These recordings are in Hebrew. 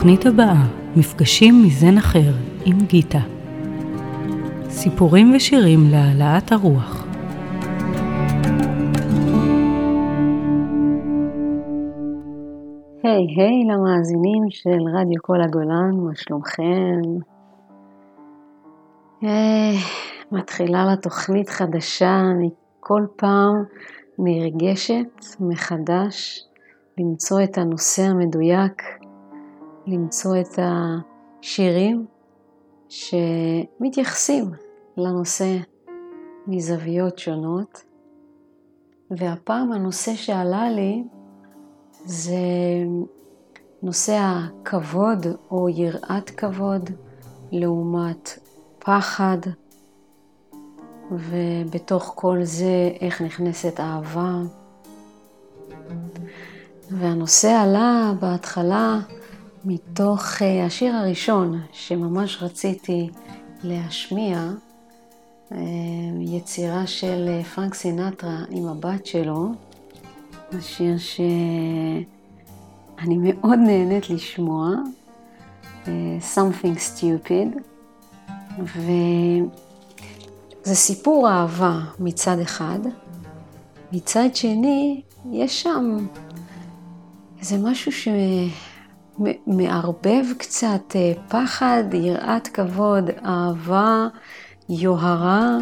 בתוכנית הבאה, מפגשים מזן אחר עם גיטה. סיפורים ושירים להעלאת הרוח. היי hey, היי hey, למאזינים של רדיו כל הגולן, מה שלומכם? Hey, אה, מתחילה לה תוכנית חדשה, אני כל פעם נרגשת מחדש למצוא את הנושא המדויק, למצוא את השירים שמתייחסים לנושא מזוויות שונות. והפעם הנושא שעלה לי זה נושא הכבוד או יראת כבוד לעומת פחד, ובתוך כל זה איך נכנסת אהבה. והנושא עלה בהתחלה מתוך אה, השיר הראשון שממש רציתי להשמיע, אה, יצירה של אה, פרנק סינטרה עם הבת שלו, השיר שאני מאוד נהנית לשמוע, Something Stupid, וזה סיפור אהבה מצד אחד, מצד שני יש שם איזה משהו שמערבב קצת אה, פחד, יראת כבוד, אהבה, יוהרה.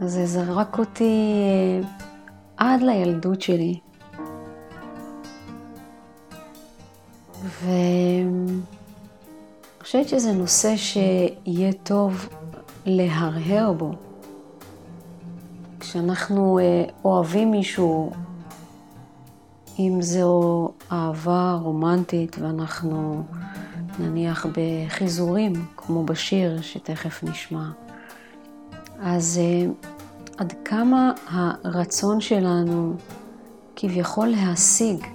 זה זרק אותי אה, עד לילדות שלי. ואני חושבת שזה נושא שיהיה טוב להרהר בו. כשאנחנו אה, אוהבים מישהו, אם זו אהבה רומנטית ואנחנו נניח בחיזורים, כמו בשיר שתכף נשמע, אז uh, עד כמה הרצון שלנו כביכול להשיג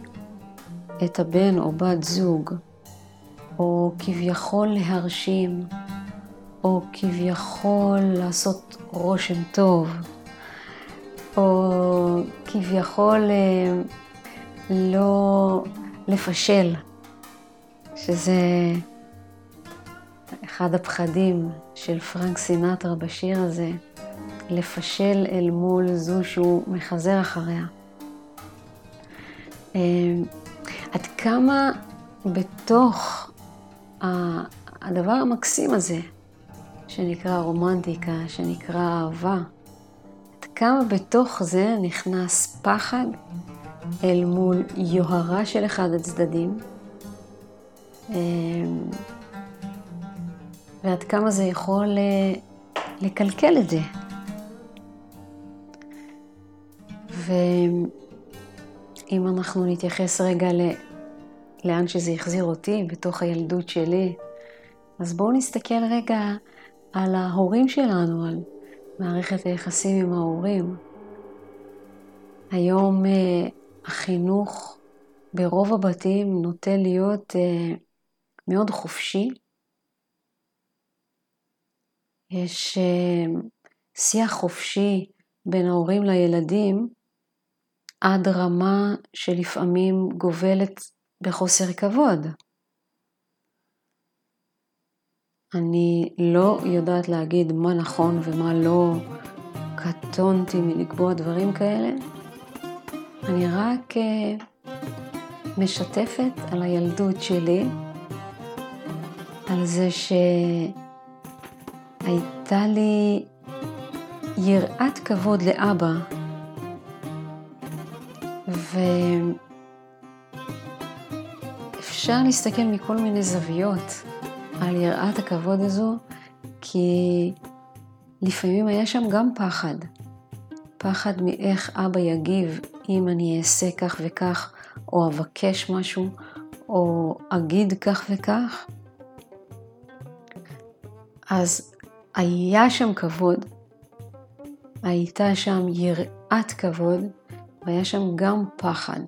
את הבן או בת זוג, או כביכול להרשים, או כביכול לעשות רושם טוב, או כביכול uh, לא לפשל, שזה אחד הפחדים של פרנק סינטרה בשיר הזה, לפשל אל מול זו שהוא מחזר אחריה. אה, עד כמה בתוך הדבר המקסים הזה, שנקרא רומנטיקה, שנקרא אהבה, עד כמה בתוך זה נכנס פחד אל מול יוהרה של אחד הצדדים, אמ, ועד כמה זה יכול אה, לקלקל את זה. ואם אנחנו נתייחס רגע ל... לאן שזה החזיר אותי, בתוך הילדות שלי, אז בואו נסתכל רגע על ההורים שלנו, על מערכת היחסים עם ההורים. היום אה, החינוך ברוב הבתים נוטה להיות אה, מאוד חופשי. יש אה, שיח חופשי בין ההורים לילדים עד רמה שלפעמים גובלת בחוסר כבוד. אני לא יודעת להגיד מה נכון ומה לא, קטונתי מלקבוע דברים כאלה, אני רק אה, משתפת על הילדות שלי, על זה שהייתה לי יראת כבוד לאבא, ואפשר להסתכל מכל מיני זוויות על יראת הכבוד הזו, כי לפעמים היה שם גם פחד. פחד מאיך אבא יגיב אם אני אעשה כך וכך, או אבקש משהו, או אגיד כך וכך. אז היה שם כבוד, הייתה שם יראת כבוד, והיה שם גם פחד.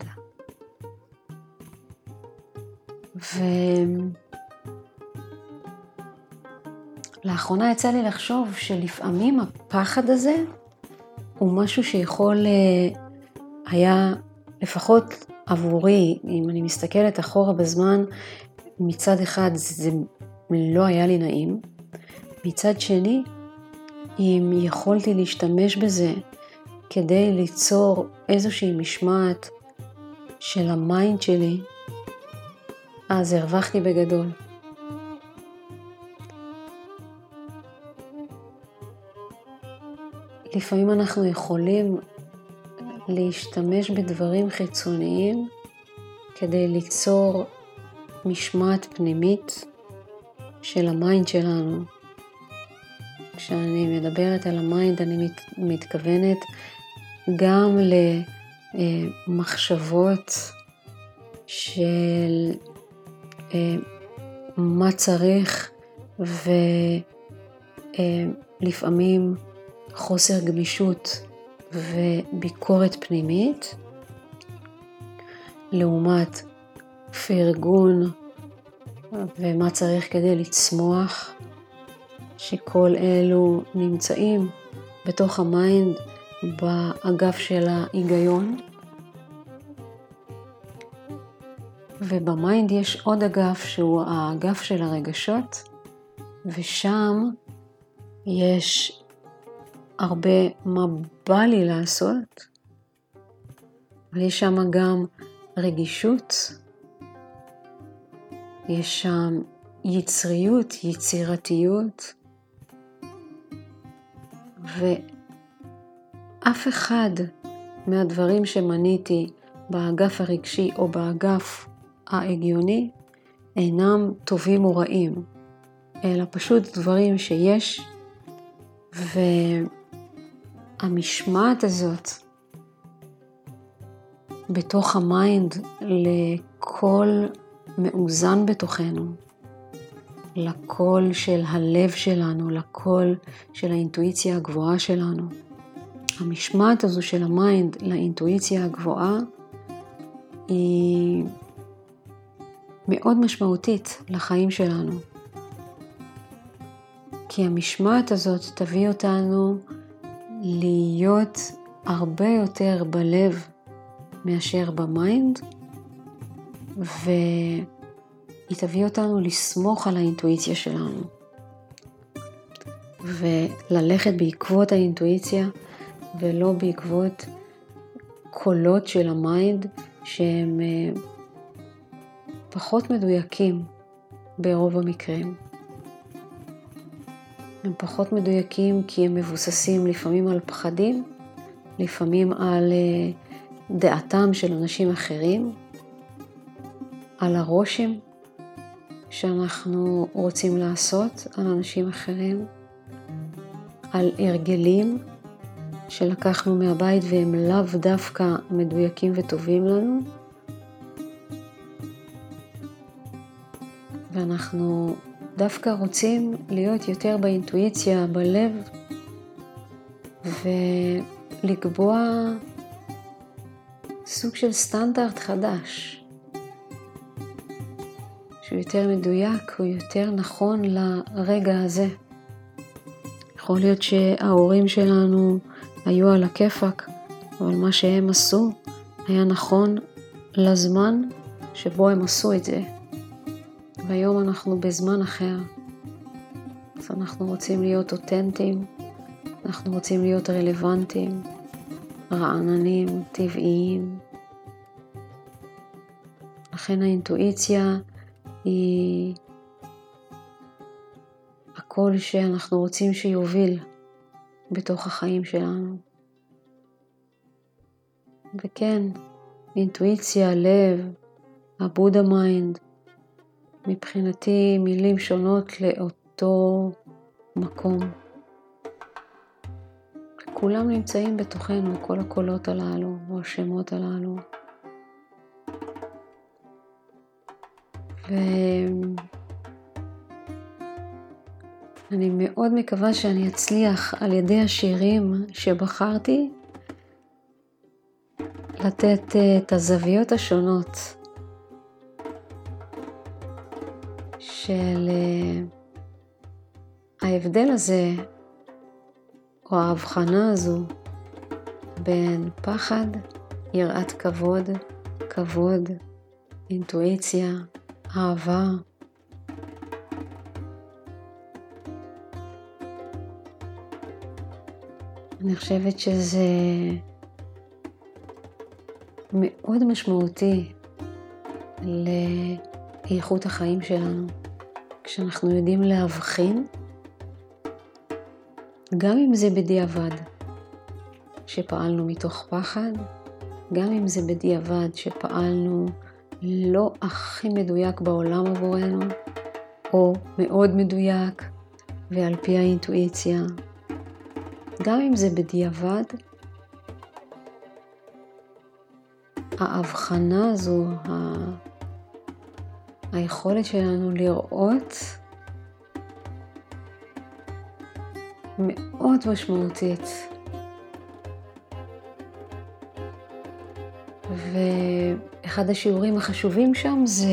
ולאחרונה יצא לי לחשוב שלפעמים הפחד הזה הוא משהו שיכול אה, היה לפחות עבורי, אם אני מסתכלת אחורה בזמן, מצד אחד זה לא היה לי נעים, מצד שני, אם יכולתי להשתמש בזה כדי ליצור איזושהי משמעת של ה mind שלי, אז הרווחתי בגדול. לפעמים אנחנו יכולים להשתמש בדברים חיצוניים כדי ליצור משמעת פנימית של ה mind שלנו. כשאני מדברת על ה mind אני מת, מתכוונת גם למחשבות של אה, מה צריך ולפעמים חוסר גמישות וביקורת פנימית, לעומת פרגון ומה צריך כדי לצמוח, שכל אלו נמצאים בתוך ה mind באגף של ההיגיון. וב mind יש עוד אגף שהוא האגף של הרגשות, ושם יש הרבה מה בא לי לעשות, אבל יש שם גם רגישות, יש שם יצריות, יצירתיות, ואף אחד מהדברים שמניתי באגף הרגשי או באגף ההגיוני אינם טובים או רעים, אלא פשוט דברים שיש, והמשמעת הזאת בתוך ה mind לקול מאוזן בתוכנו, לקול של הלב שלנו, לקול של האינטואיציה הגבוהה שלנו. המשמעת הזו של ה mind לאינטואיציה הגבוהה היא מאוד משמעותית לחיים שלנו. כי המשמעת הזאת תביא אותנו להיות הרבה יותר בלב מאשר במיינד, והיא תביא אותנו לסמוך על האינטואיציה שלנו. וללכת בעקבות האינטואיציה ולא בעקבות קולות של ה mind שהם אה, פחות מדויקים ברוב המקרים. הם פחות מדויקים כי הם מבוססים לפעמים על פחדים, לפעמים על אה, דעתם של אנשים אחרים, על הרושם שאנחנו רוצים לעשות על אנשים אחרים, על הרגלים שלקחנו מהבית והם לאו דווקא מדויקים וטובים לנו. ואנחנו דווקא רוצים להיות יותר באינטואיציה, בלב, ולקבוע סוג של סטנדרט חדש, שהוא יותר מדויק, הוא יותר נכון לרגע הזה. יכול להיות שההורים שלנו היו על הכיפאק, אבל מה שהם עשו היה נכון לזמן שבו הם עשו את זה. והיום אנחנו בזמן אחר. אז אנחנו רוצים להיות אותנטיים, אנחנו רוצים להיות רלוונטיים, רעננים, טבעיים. לכן האינטואיציה היא הקול שאנחנו רוצים שיוביל בתוך החיים שלנו. וכן, אינטואיציה, לב, ה Buddha mind, מבחינתי מילים שונות לאותו מקום. כולם נמצאים בתוכנו, כל הקולות הללו, או השמות הללו. ואני מאוד מקווה שאני אצליח על ידי השירים שבחרתי לתת אה, את הזוויות השונות של אה, ההבדל הזה, או ההבחנה הזו, בין פחד, יראת כבוד, כבוד, אינטואיציה, אהבה. אני חושבת שזה מאוד משמעותי לאיכות החיים שלנו, כשאנחנו יודעים להבחין, גם אם זה בדיעבד, שפעלנו מתוך פחד, גם אם זה בדיעבד שפעלנו לא הכי מדויק בעולם עבורנו, או מאוד מדויק ועל פי האינטואיציה, גם אם זה בדיעבד, ההבחנה הזו. היכולת שלנו לראות מאוד משמעותית. ואחד השיעורים החשובים שם זה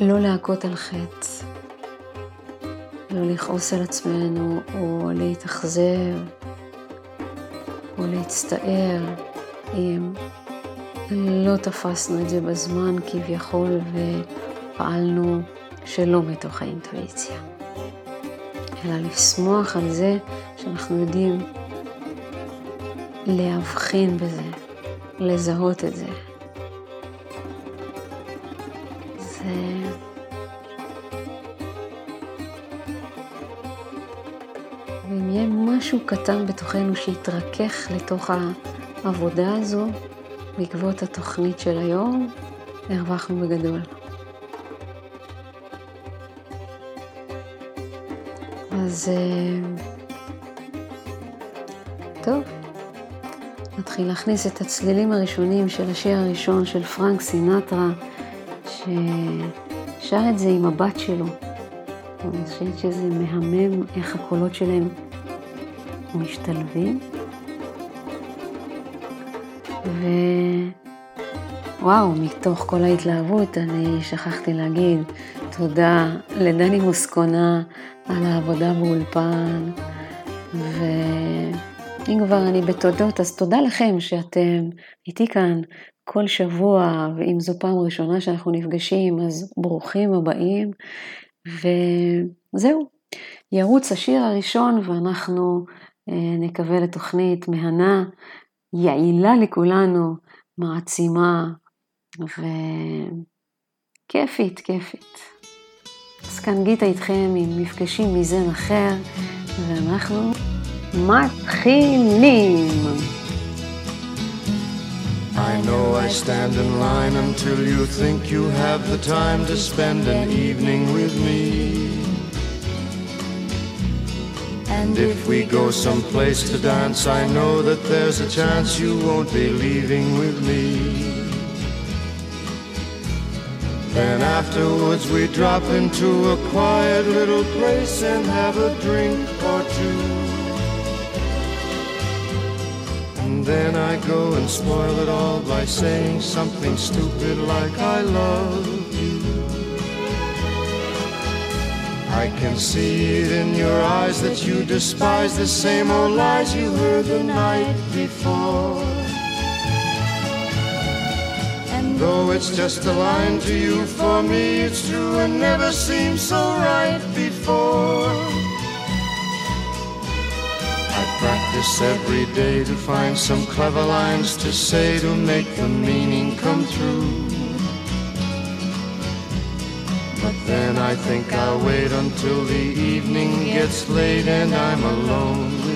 לא להכות על חטא, לא לכעוס על עצמנו או להתאכזב או להצטער אם לא תפסנו את זה בזמן כביכול ופעלנו שלא מתוך האינטואיציה, אלא לשמוח על זה שאנחנו יודעים להבחין בזה, לזהות את זה. זה... ואם יהיה משהו קטן בתוכנו שיתרכך לתוך העבודה הזו, בעקבות התוכנית של היום, הרווחנו בגדול. אז טוב, נתחיל להכניס את הצלילים הראשונים של השיר הראשון של פרנק סינטרה, ששר את זה עם הבת שלו. אני חושבת שזה מהמם איך הקולות שלהם משתלבים. ווואו, מתוך כל ההתלהבות אני שכחתי להגיד תודה לדני מוסקונה על העבודה באולפן, ואם כבר אני בתודות, אז תודה לכם שאתם איתי כאן כל שבוע, ואם זו פעם ראשונה שאנחנו נפגשים, אז ברוכים הבאים. וזהו, ירוץ השיר הראשון ואנחנו אה, נקווה לתוכנית מהנה, יעילה לכולנו, מעצימה וכיפית, כיפית. אז כאן גיטה איתכם עם מפגשים מזן אחר, ואנחנו מתחילים. I know I stand in line until you think you have the time to spend an evening with me. And if we go someplace to dance, I know that there's a chance you won't be leaving with me. Then afterwards we drop into a quiet little place and have a drink or two. And then I go and spoil it all by saying something stupid like I love you. I can see it in your eyes that you despise the same old lies you heard the night before. Though it's just a line to you, for me it's true and never seemed so right before I practice every day to find some clever lines to say to make the meaning come true. But then I think I'll wait until the evening gets late and I'm alone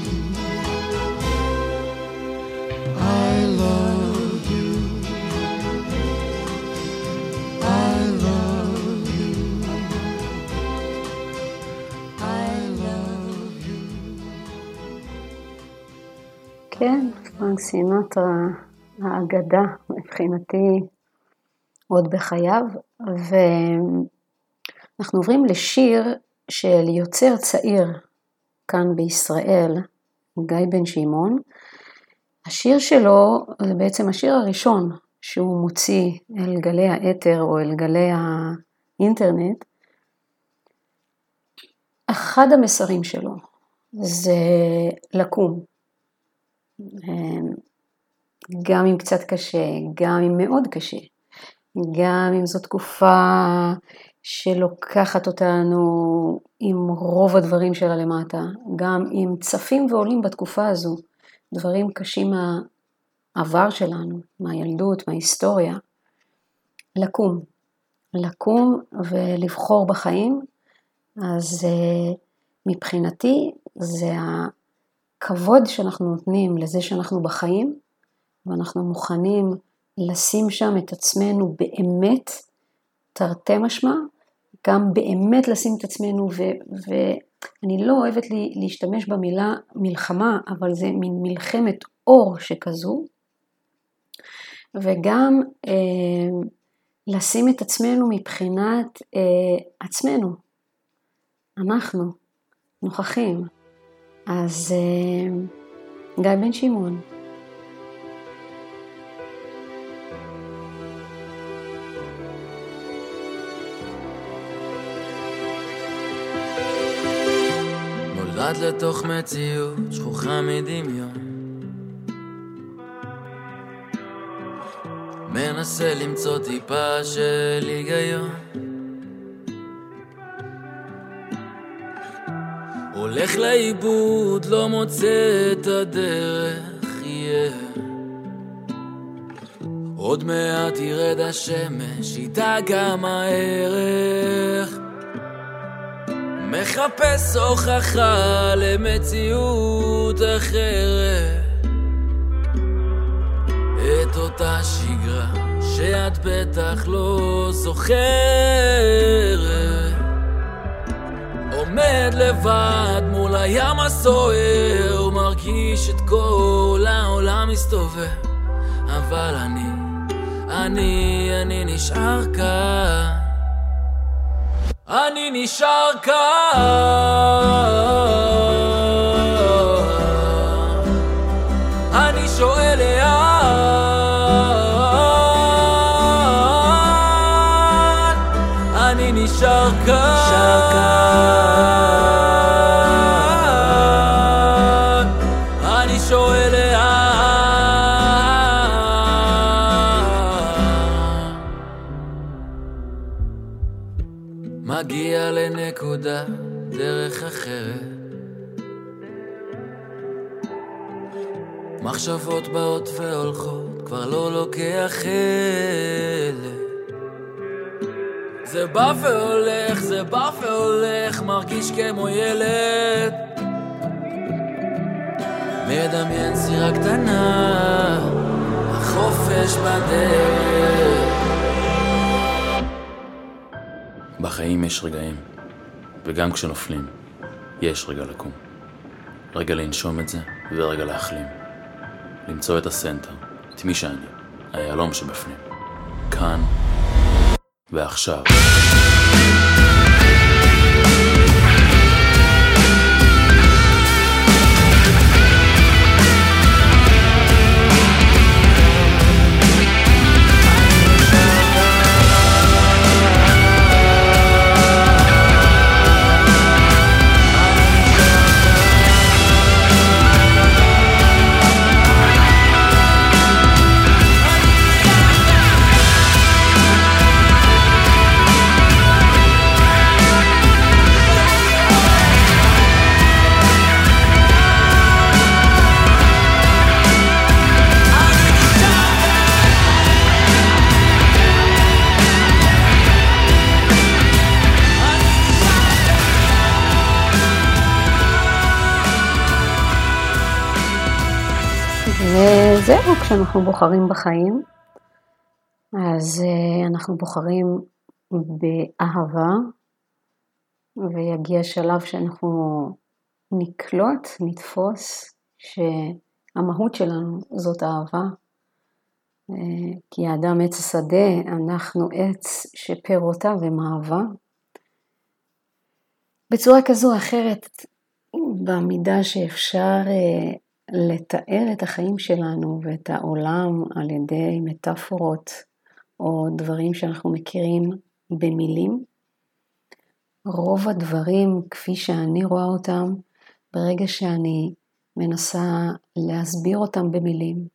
כן, פרנק סינטרה, האגדה מבחינתי עוד בחייו, ואנחנו עוברים לשיר של יוצר צעיר כאן בישראל, גיא בן שמעון. השיר שלו זה בעצם השיר הראשון שהוא מוציא אל גלי האתר או אל גלי האינטרנט. אחד המסרים שלו זה לקום. גם אם קצת קשה, גם אם מאוד קשה, גם אם זו תקופה שלוקחת אותנו עם רוב הדברים שלה למטה, גם אם צפים ועולים בתקופה הזו דברים קשים מהעבר שלנו, מהילדות, מההיסטוריה, לקום, לקום ולבחור בחיים, אז מבחינתי זה הכבוד שאנחנו נותנים לזה שאנחנו בחיים, ואנחנו מוכנים לשים שם את עצמנו באמת, תרתי משמע, גם באמת לשים את עצמנו, ואני לא אוהבת לי להשתמש במילה מלחמה, אבל זה מין מלחמת אור שכזו, וגם אה, לשים את עצמנו מבחינת אה, עצמנו, אנחנו נוכחים. אז אה, גיא בן שמעון. נולד לתוך מציאות שכוחה מדמיון מנסה למצוא טיפה של היגיון הולך לאיבוד, לא מוצא את הדרך, yeah. עוד מעט ירד השמש, איתה גם הערך. מחפש הוכחה למציאות אחרת. את אותה שגרה שאת בטח לא זוכרת. עומד לבד מול הים הסוער, מרגיש את כל העולם מסתובב, אבל אני, אני, אני נשאר כאן. אני נשאר כאן. מחשבות באות והולכות, כבר לא לוקח חלק. זה בא והולך, זה בא והולך, מרגיש כמו ילד. מדמיין סירה קטנה, החופש בדרך. בחיים יש רגעים, וגם כשנופלים, יש רגע לקום. רגע לנשום את זה, ורגע להחלים. למצוא את הסנטר, את מי שאני, היהלום שבפנים. כאן ועכשיו. שאנחנו בוחרים בחיים, אז אה, אנחנו בוחרים באהבה, ויגיע שלב שאנחנו נקלוט, נתפוס, שהמהות שלנו זאת אהבה. אה, כי האדם עץ השדה, אנחנו עץ שפירותיו הם אהבה. בצורה כזו או אחרת, במידה שאפשר אה, לתאר את החיים שלנו ואת העולם על ידי מטאפורות או דברים שאנחנו מכירים במילים. רוב הדברים, כפי שאני רואה אותם, ברגע שאני מנסה להסביר אותם במילים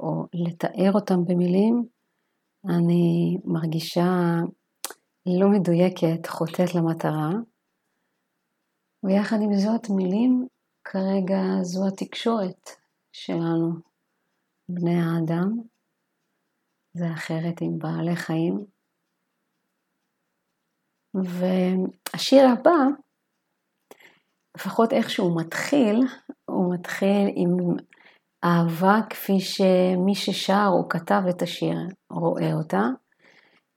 או לתאר אותם במילים, אני מרגישה לא מדויקת, חוטאת למטרה. ויחד עם זאת, מילים כרגע זו התקשורת שלנו, בני האדם, זה אחרת עם בעלי חיים. והשיר הבא, לפחות איך שהוא מתחיל, הוא מתחיל עם אהבה כפי שמי ששר או כתב את השיר רואה אותה.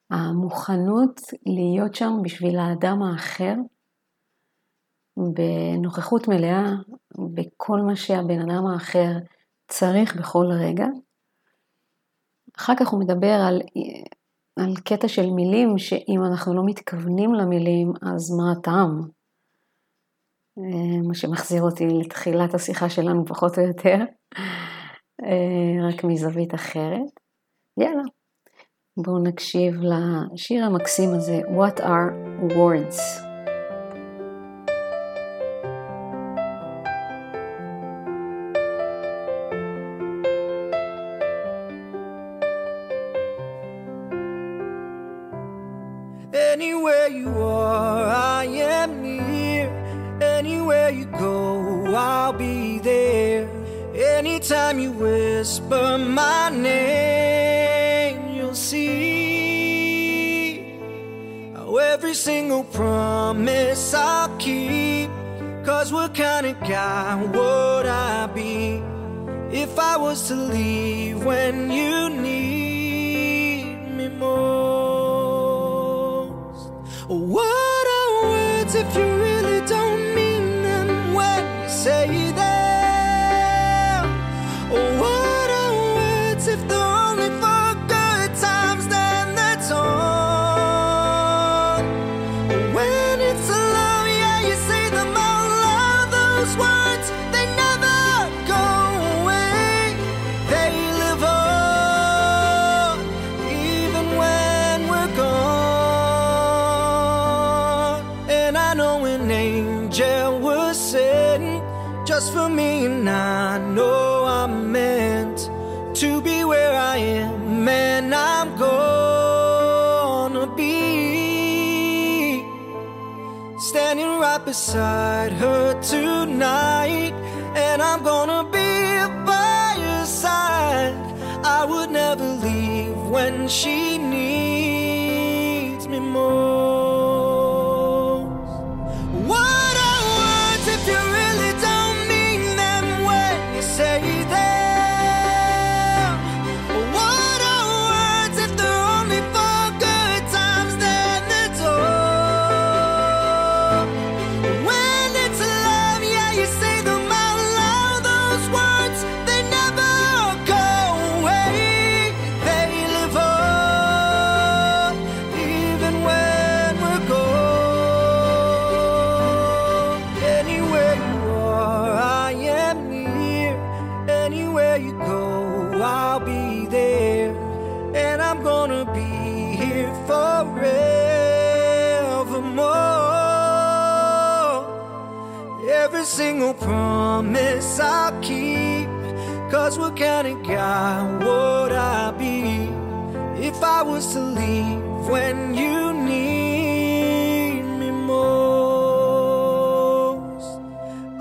המוכנות להיות שם בשביל האדם האחר, בנוכחות מלאה בכל מה שהבן אדם האחר צריך בכל רגע. אחר כך הוא מדבר על, על קטע של מילים, שאם אנחנו לא מתכוונים למילים, אז מה הטעם? מה שמחזיר אותי לתחילת השיחה שלנו פחות או יותר, רק מזווית אחרת. יאללה, בואו נקשיב לשיר המקסים הזה, What are words? Whisper my name, you'll see how every single promise I'll keep. Cause what kind of guy would I be if I was to leave when you need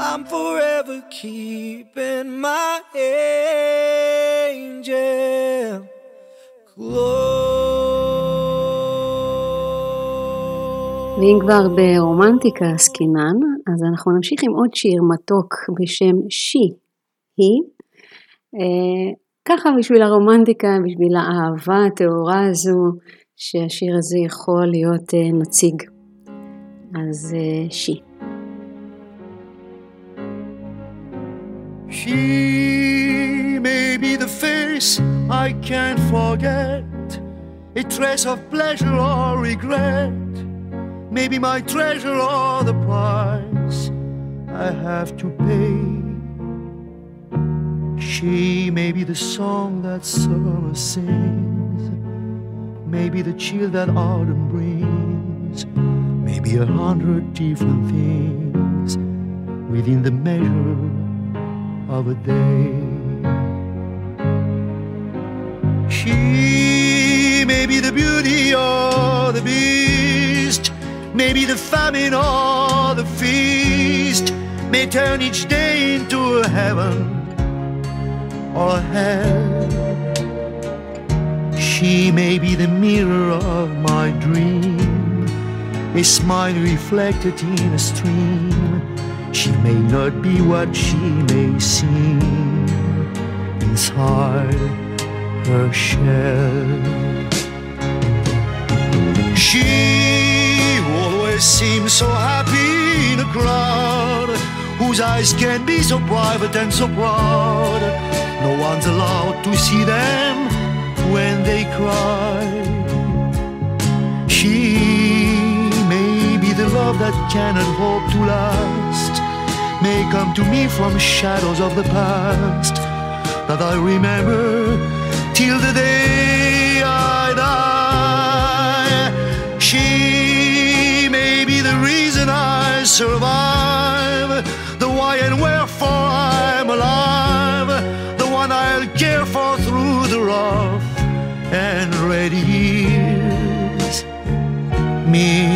I'm forever keeping my angel close. ואם כבר ברומנטיקה עסקינן, אז אנחנו נמשיך עם עוד שיר מתוק בשם שי, היא. אה, ככה בשביל הרומנטיקה, בשביל האהבה הטהורה הזו, שהשיר הזה יכול להיות אה, נציג. אז אה, שי. She may be the face I can't forget, a trace of pleasure or regret, maybe my treasure or the price I have to pay. She may be the song that summer sings, maybe the chill that autumn brings, maybe a hundred different things within the measure of a day. She may be the beauty or the beast, maybe the famine or the feast, may turn each day into a heaven or hell. She may be the mirror of my dream, a smile reflected in a stream. She may not be what she may seem inside her shell. She always seems so happy in a crowd whose eyes can be so private and so proud. No one's allowed to see them when they cry. She may be the love that cannot hope to last, may come to me from shadows of the past that I remember till the day I die. She may be the reason I survive, the why and wherefore I'm alive, the one I'll care for through the rough and ready years. Me,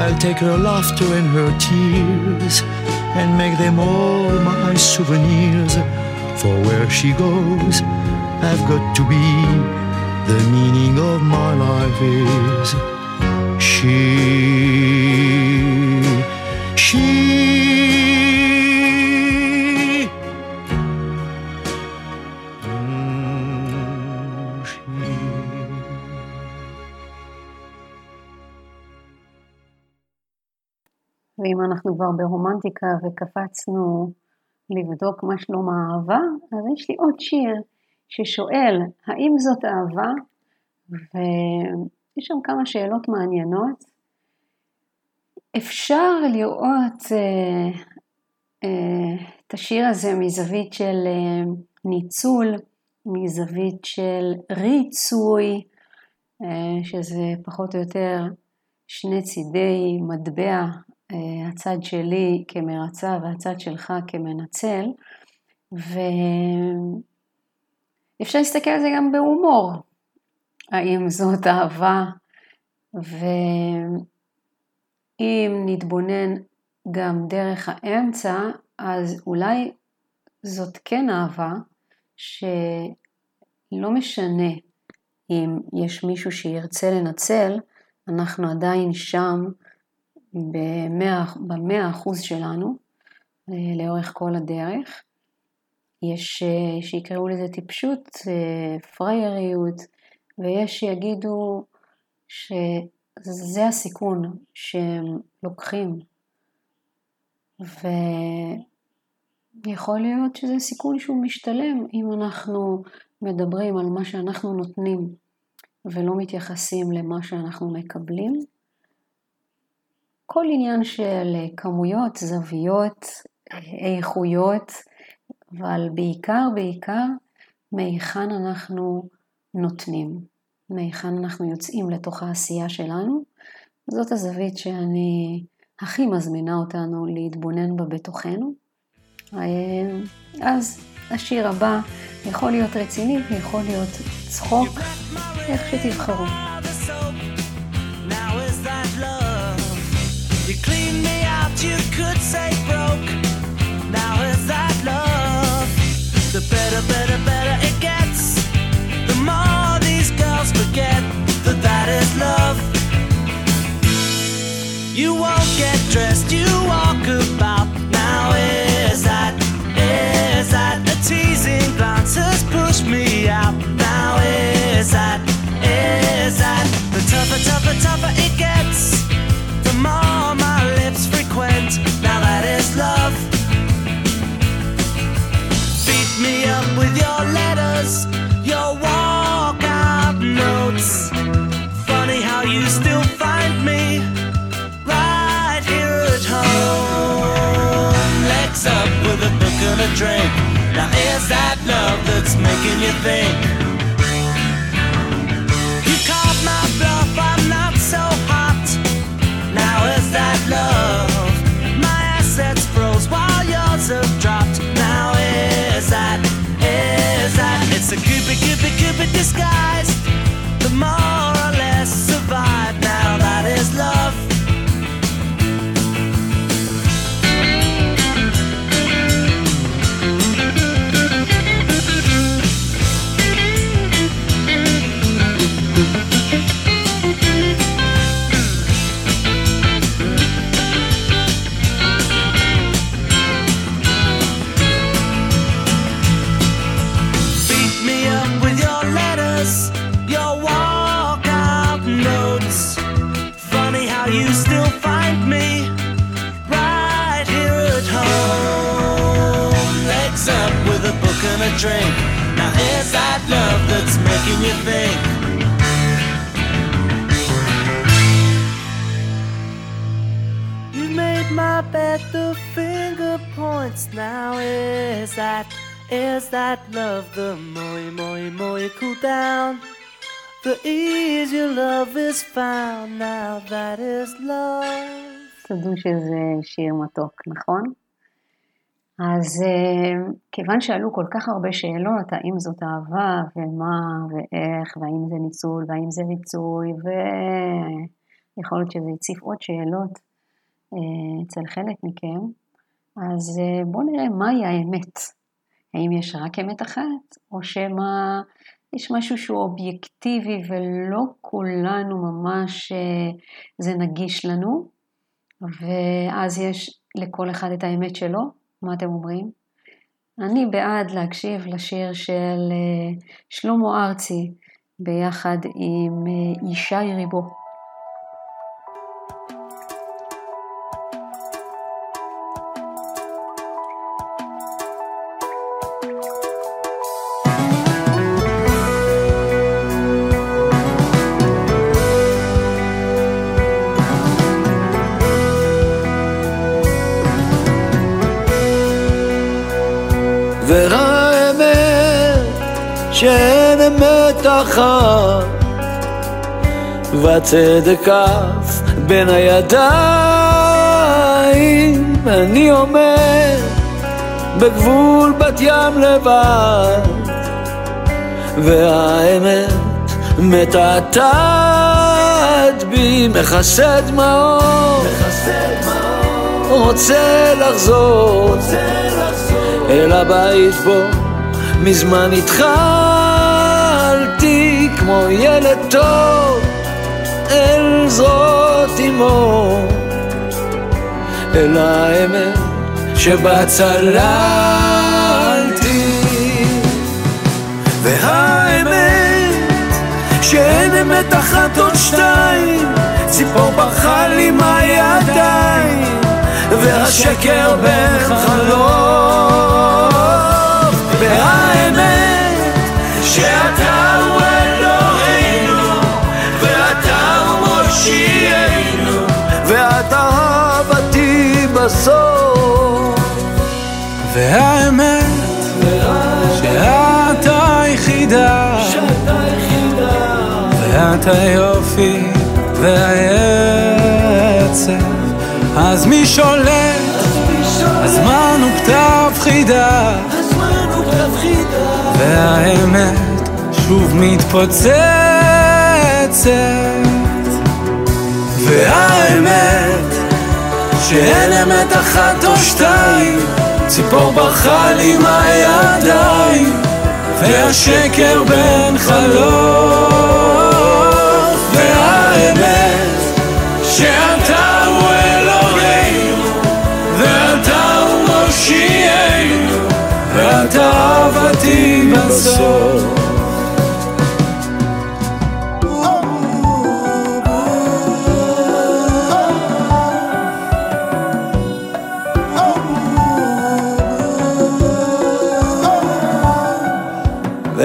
I'll take her laughter and her tears and make them all my souvenirs. For where she goes, I've got to be. The meaning of my life is she. ואם אנחנו כבר ברומנטיקה וקפצנו לבדוק מה שלום האהבה, אז יש לי עוד שיר ששואל, האם זאת אהבה? ויש שם כמה שאלות מעניינות. אפשר לראות אה, אה, את השיר הזה מזווית של אה, ניצול, מזווית של ריצוי, אה, שזה פחות או יותר שני צידי מטבע, הצד שלי כמרצה והצד שלך כמנצל, ואפשר להסתכל על זה גם בהומור, האם זאת אהבה, ואם נתבונן גם דרך האמצע, אז אולי זאת כן אהבה, שלא משנה אם יש מישהו שירצה לנצל, אנחנו עדיין שם במאה אחוז שלנו אה, לאורך כל הדרך. יש אה, שיקראו לזה טיפשות, אה, פרייריות, ויש שיגידו שזה הסיכון שהם לוקחים. ויכול להיות שזה סיכון שהוא משתלם אם אנחנו מדברים על מה שאנחנו נותנים ולא מתייחסים למה שאנחנו מקבלים. כל עניין של כמויות, זוויות, איכויות, אבל בעיקר, בעיקר, מהיכן אנחנו נותנים, מהיכן אנחנו יוצאים לתוך העשייה שלנו. זאת הזווית שאני הכי מזמינה אותנו להתבונן בה בתוכנו. אז השיר הבא יכול להיות רציני ויכול להיות צחוק, איך שתבחרו. Clean me out, you could say broke. Now is that love? The better, better, better it gets The more these girls forget that that is love. You won't get dressed, you walk about. Now is that, is that a teasing glance? has me out. Now is that, is that the tougher, tougher, tougher it gets? Love. Beat me up with your letters, your walkout notes. Funny how you still find me right here at home. Legs up with a book and a drink. Now is that love that's making you think? Have dropped. Now is that, is that? It's a cupid, cupid, cupid disguised. The more Now is that, is that love? The more, more, more you cool down, the easier love is found. Now that is love. תדעו שיר מתוק, נכון? אז אה, כיוון שעלו כל כך הרבה שאלות, האם זאת אהבה, ומה, ואיך, והאם זה ניצול, והאם זה ריצוי, ויכול להיות שזה הציף עוד שאלות אה, אצל חלק מכם, אז אה, בואו נראה מהי האמת. האם יש רק אמת אחת, או שמא יש משהו שהוא אובייקטיבי ולא כולנו ממש זה נגיש לנו, ואז יש לכל אחד את האמת שלו? מה אתם אומרים? אני בעד להקשיב לשיר של שלמה ארצי ביחד עם ישי ריבו. והצדק עף בין הידיים. אני עומד בגבול בת ים לבד והאמת מתעתעת בי. מכסה דמעות רוצה לחזור אל הבית בו. מזמן התחלתי כמו ילד טוב זרועות אמו. אל האמת שבה צללתי והאמת שאין אמת אחת עוד שתיים. ציפור ברחה לי מהידיים והשקר בין חלום והאמת בסוף. והאמת שאתה היחידה. ואתה יופי והעצב. אז מי שולט? הזמן הוא כתב חידה. והאמת שוב מתפוצצת. והאמת שאין אמת אחת או שתיים ציפור ברחה לי מהידיים והשקר בין חלוף והאמת שאתה הוא אלוהינו ואתה הוא מושיענו ואתה אהבתי בסוף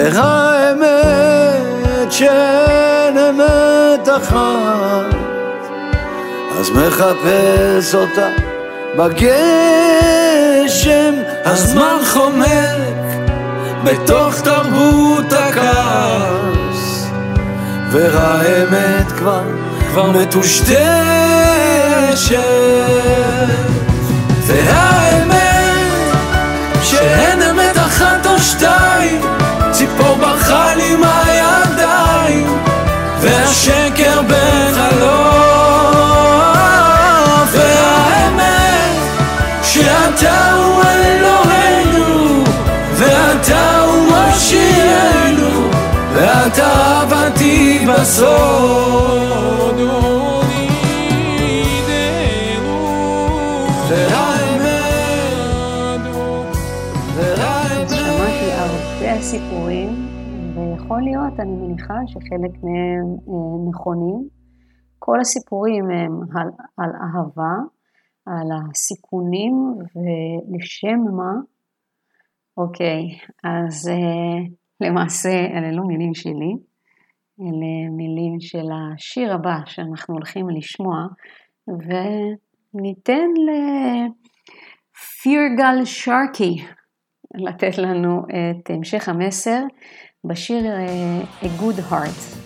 ערה האמת שאין אמת אחת, אז מחפש אותה בגשם. הזמן חומק בתוך תרבות הכעס, והאמת כבר, כבר מטושטשת. והאמת שאין שמעתי הרבה סיפורים, ויכול להיות, אני מניחה, שחלק מהם אה, נכונים. כל הסיפורים הם על, על אהבה, על הסיכונים ולשם מה. אוקיי, אז אה, למעשה אלה לא מילים שלי, אלה מילים של השיר הבא שאנחנו הולכים לשמוע, וניתן לפירגל שרקי לתת לנו את המשך המסר בשיר אה, A Good Heart.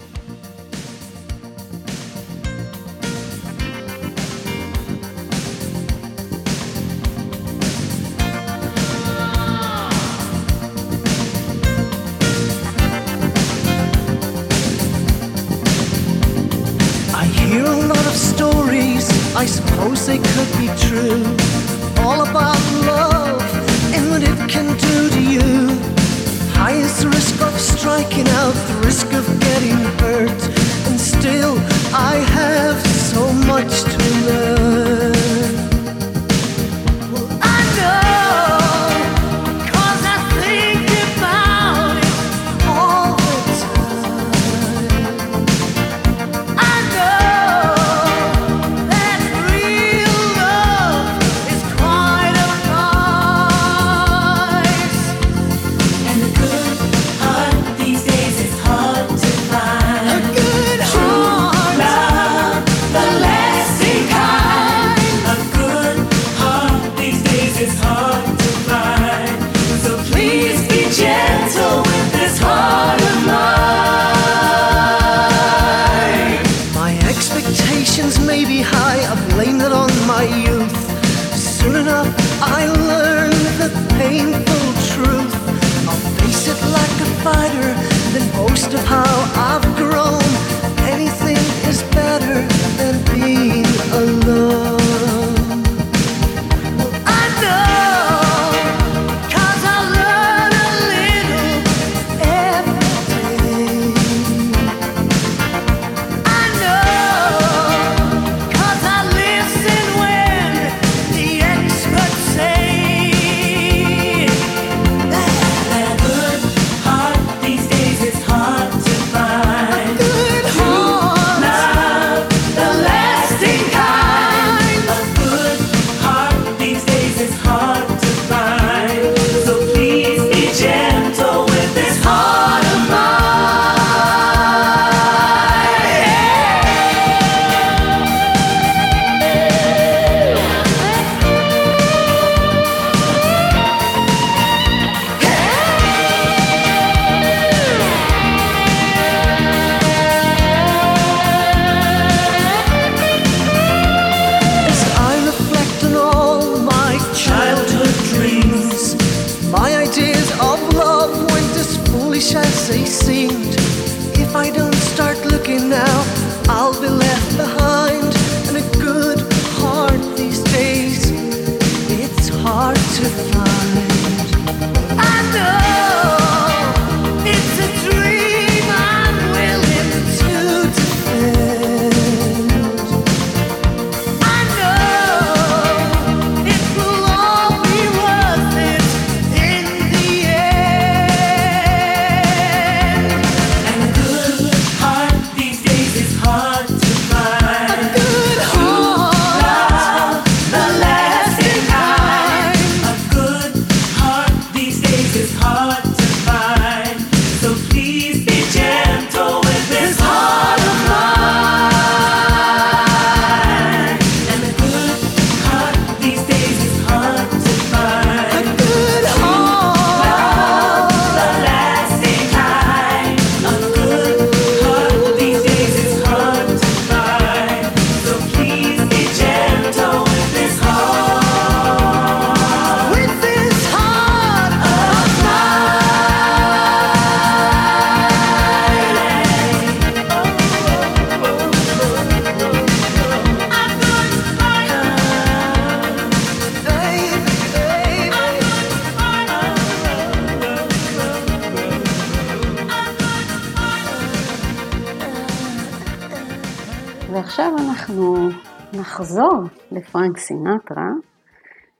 לפרנק סינטרה,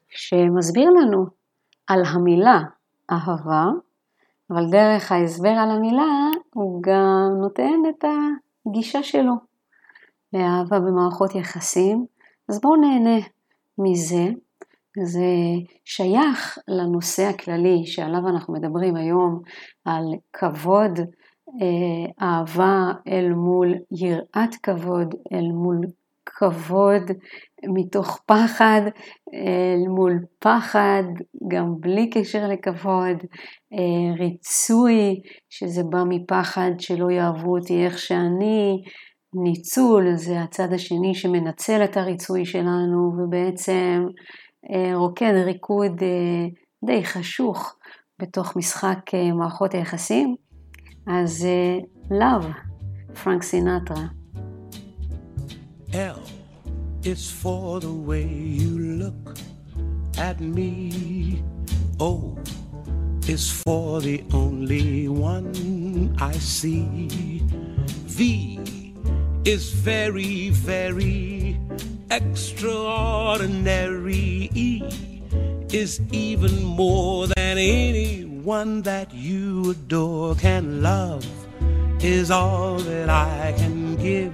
שמסביר לנו על המילה אהבה, אבל דרך ההסבר על המילה הוא גם נותן את הגישה שלו לאהבה במערכות יחסים, אז בואו נהנה מזה. זה שייך לנושא הכללי שעליו אנחנו מדברים היום, על כבוד, אה, אהבה אל מול יראת כבוד, אל מול כבוד מתוך פחד, מול פחד, גם בלי קשר לכבוד, אה, ריצוי, שזה בא מפחד שלא יאהבו אותי איך שאני, ניצול, זה הצד השני שמנצל את הריצוי שלנו ובעצם אה, רוקד ריקוד אה, די חשוך בתוך משחק מערכות היחסים. אז לאו, פרנק סינטרה. L is for the way you look at me. O is for the only one I see. V is very, very extraordinary. E is even more than anyone that you adore can love, is all that I can give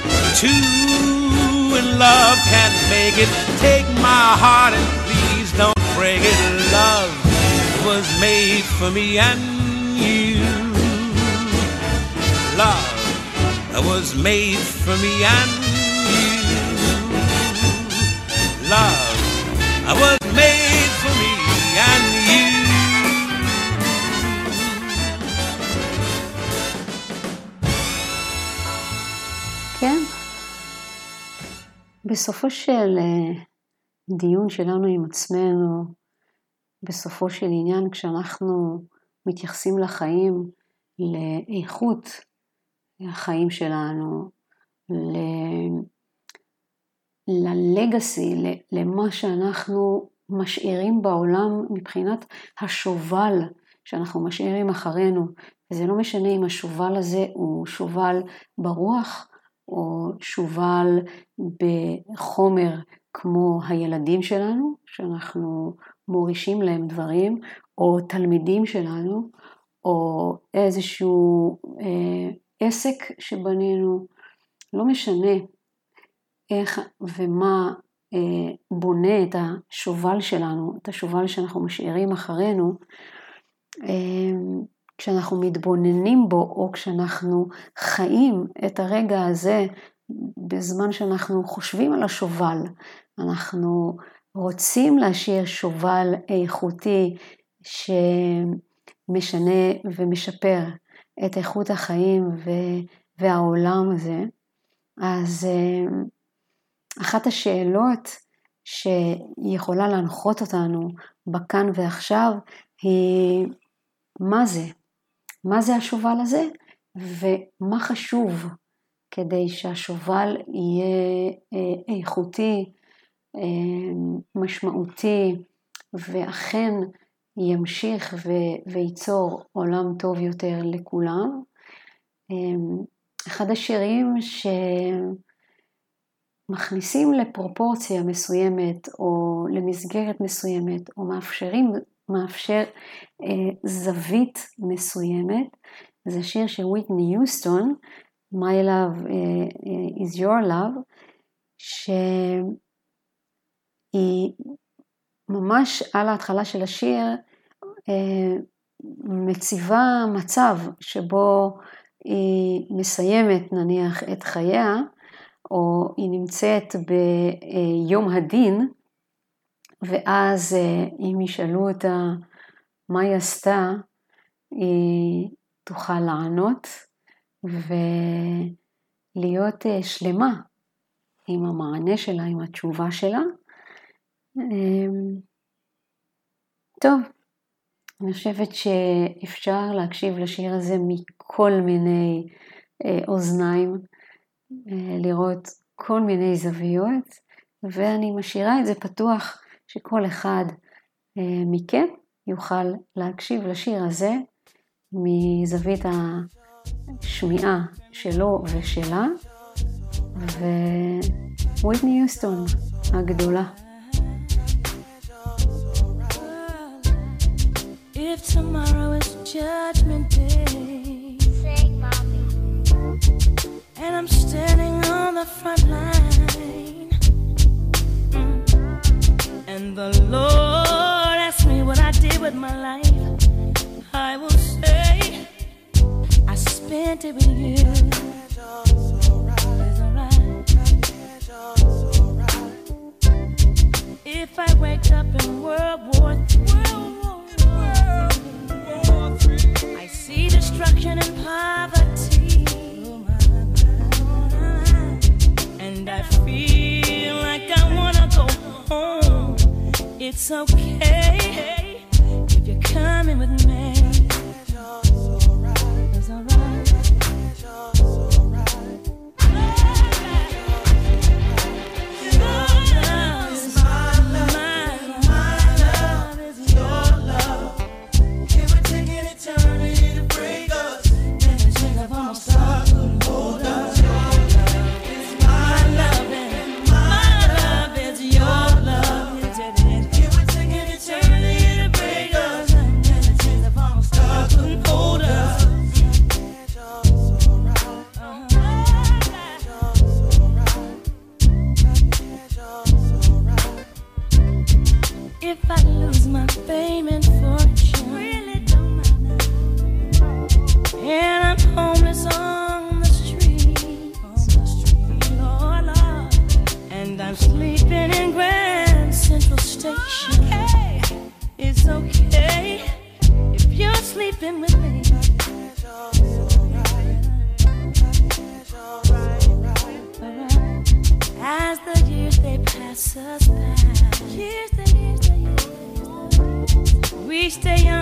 Two in love can't make it. Take my heart and please don't break it. Love was made for me and you. Love was made for me and you. Love was בסופו של אה, דיון שלנו עם עצמנו, בסופו של עניין, כשאנחנו מתייחסים לחיים, לאיכות החיים שלנו, ל- ללגאסי, למה שאנחנו משאירים בעולם מבחינת השובל שאנחנו משאירים אחרינו. וזה לא משנה אם השובל הזה הוא שובל ברוח או שובל בחומר כמו הילדים שלנו, שאנחנו מורישים להם דברים, או תלמידים שלנו, או איזשהו אה, עסק שבנינו, לא משנה איך ומה אה, בונה את השובל שלנו, את השובל שאנחנו משאירים אחרינו, אה, כשאנחנו מתבוננים בו או כשאנחנו חיים את הרגע הזה בזמן שאנחנו חושבים על השובל, אנחנו רוצים להשאיר שובל איכותי שמשנה ומשפר את איכות החיים והעולם הזה, אז אחת השאלות שיכולה להנחות אותנו בכאן ועכשיו היא מה זה? מה זה השובל הזה ומה חשוב כדי שהשובל יהיה איכותי, משמעותי ואכן ימשיך ו- וייצור עולם טוב יותר לכולם. אמ, אחד השירים שמכניסים לפרופורציה מסוימת או למסגרת מסוימת או מאפשרים, מאפשר אה, זווית מסוימת, זה שיר של ויטני יוסטון, My Love uh, is Your Love, שהיא ממש על ההתחלה של השיר uh, מציבה מצב שבו היא מסיימת נניח את חייה, או היא נמצאת ביום הדין, ואז אם ישאלו אותה מה היא עשתה, היא תוכל לענות ולהיות שלמה עם המענה שלה, עם התשובה שלה. טוב, אני חושבת שאפשר להקשיב לשיר הזה מכל מיני אוזניים, לראות כל מיני זוויות, ואני משאירה את זה פתוח שכל אחד מכם יוכל להקשיב לשיר הזה מזווית השמיעה שלו ושלה, וויטני יוסטון הגדולה. If tomorrow is judgment day, sing, mommy. And I'm standing on the front line, the Lord asks me what I did with my life, I will say I spent it with you. Alright. If I wake up in World War III, I see destruction and poverty. And I feel like I wanna go home. It's okay if you're coming with me. suspense. We stay young.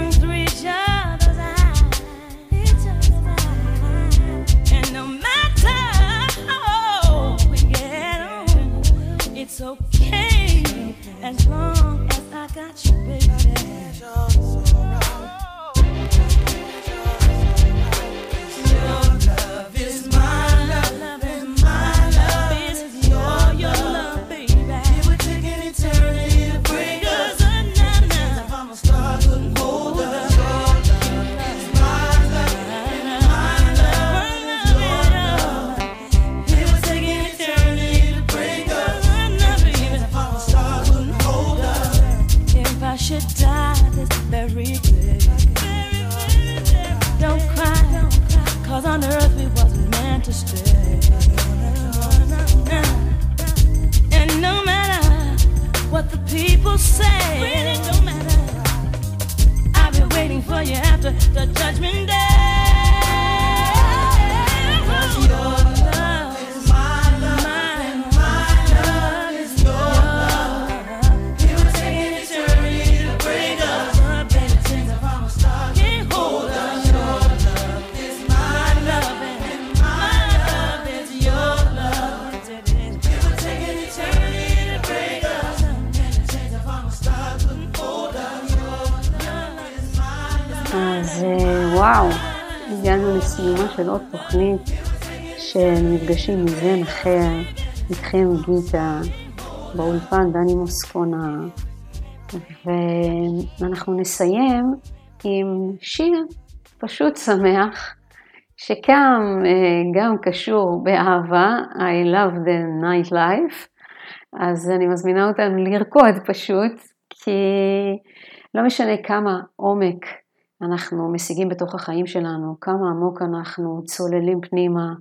תוכנית של מפגשים מזן אחר, איתכם גיטה, באולפן דני מוסקונה, ואנחנו נסיים עם שיר פשוט שמח, שגם אה, גם קשור באהבה, I love the night life, אז אני מזמינה אותנו לרקוד פשוט, כי לא משנה כמה עומק אנחנו משיגים בתוך החיים שלנו, כמה עמוק אנחנו צוללים פנימה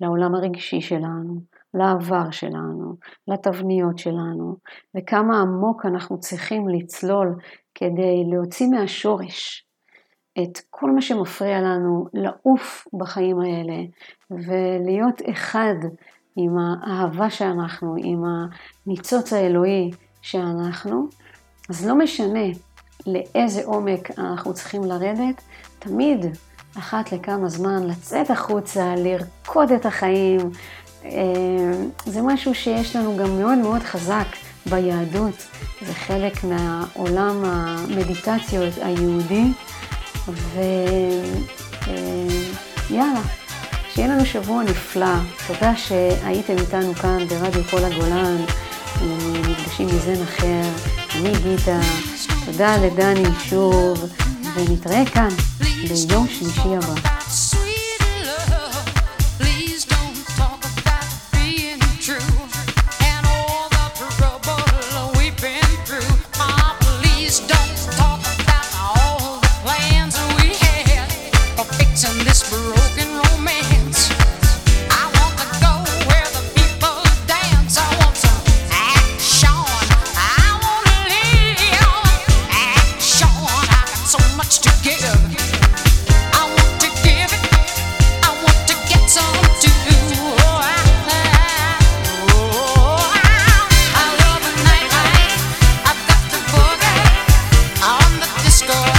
לעולם הרגשי שלנו, לעבר שלנו, לתבניות שלנו, וכמה עמוק אנחנו צריכים לצלול כדי להוציא מהשורש את כל מה שמפריע לנו לעוף בחיים האלה ולהיות אחד עם האהבה שאנחנו, עם הניצוץ האלוהי שאנחנו, אז לא משנה לאיזה עומק אנחנו צריכים לרדת, תמיד אחת לכמה זמן לצאת החוצה, לרקוד את החיים. אה, זה משהו שיש לנו גם מאוד מאוד חזק ביהדות, זה חלק מהעולם המדיטציות היהודי, ויאללה, שיהיה לנו שבוע נפלא. תודה שהייתם איתנו כאן ברדיו כל הגולן, מפגשים מזן אחר. אני גיטה. תודה לדני שוב, ונתראה כאן ביום שלישי הבא. score.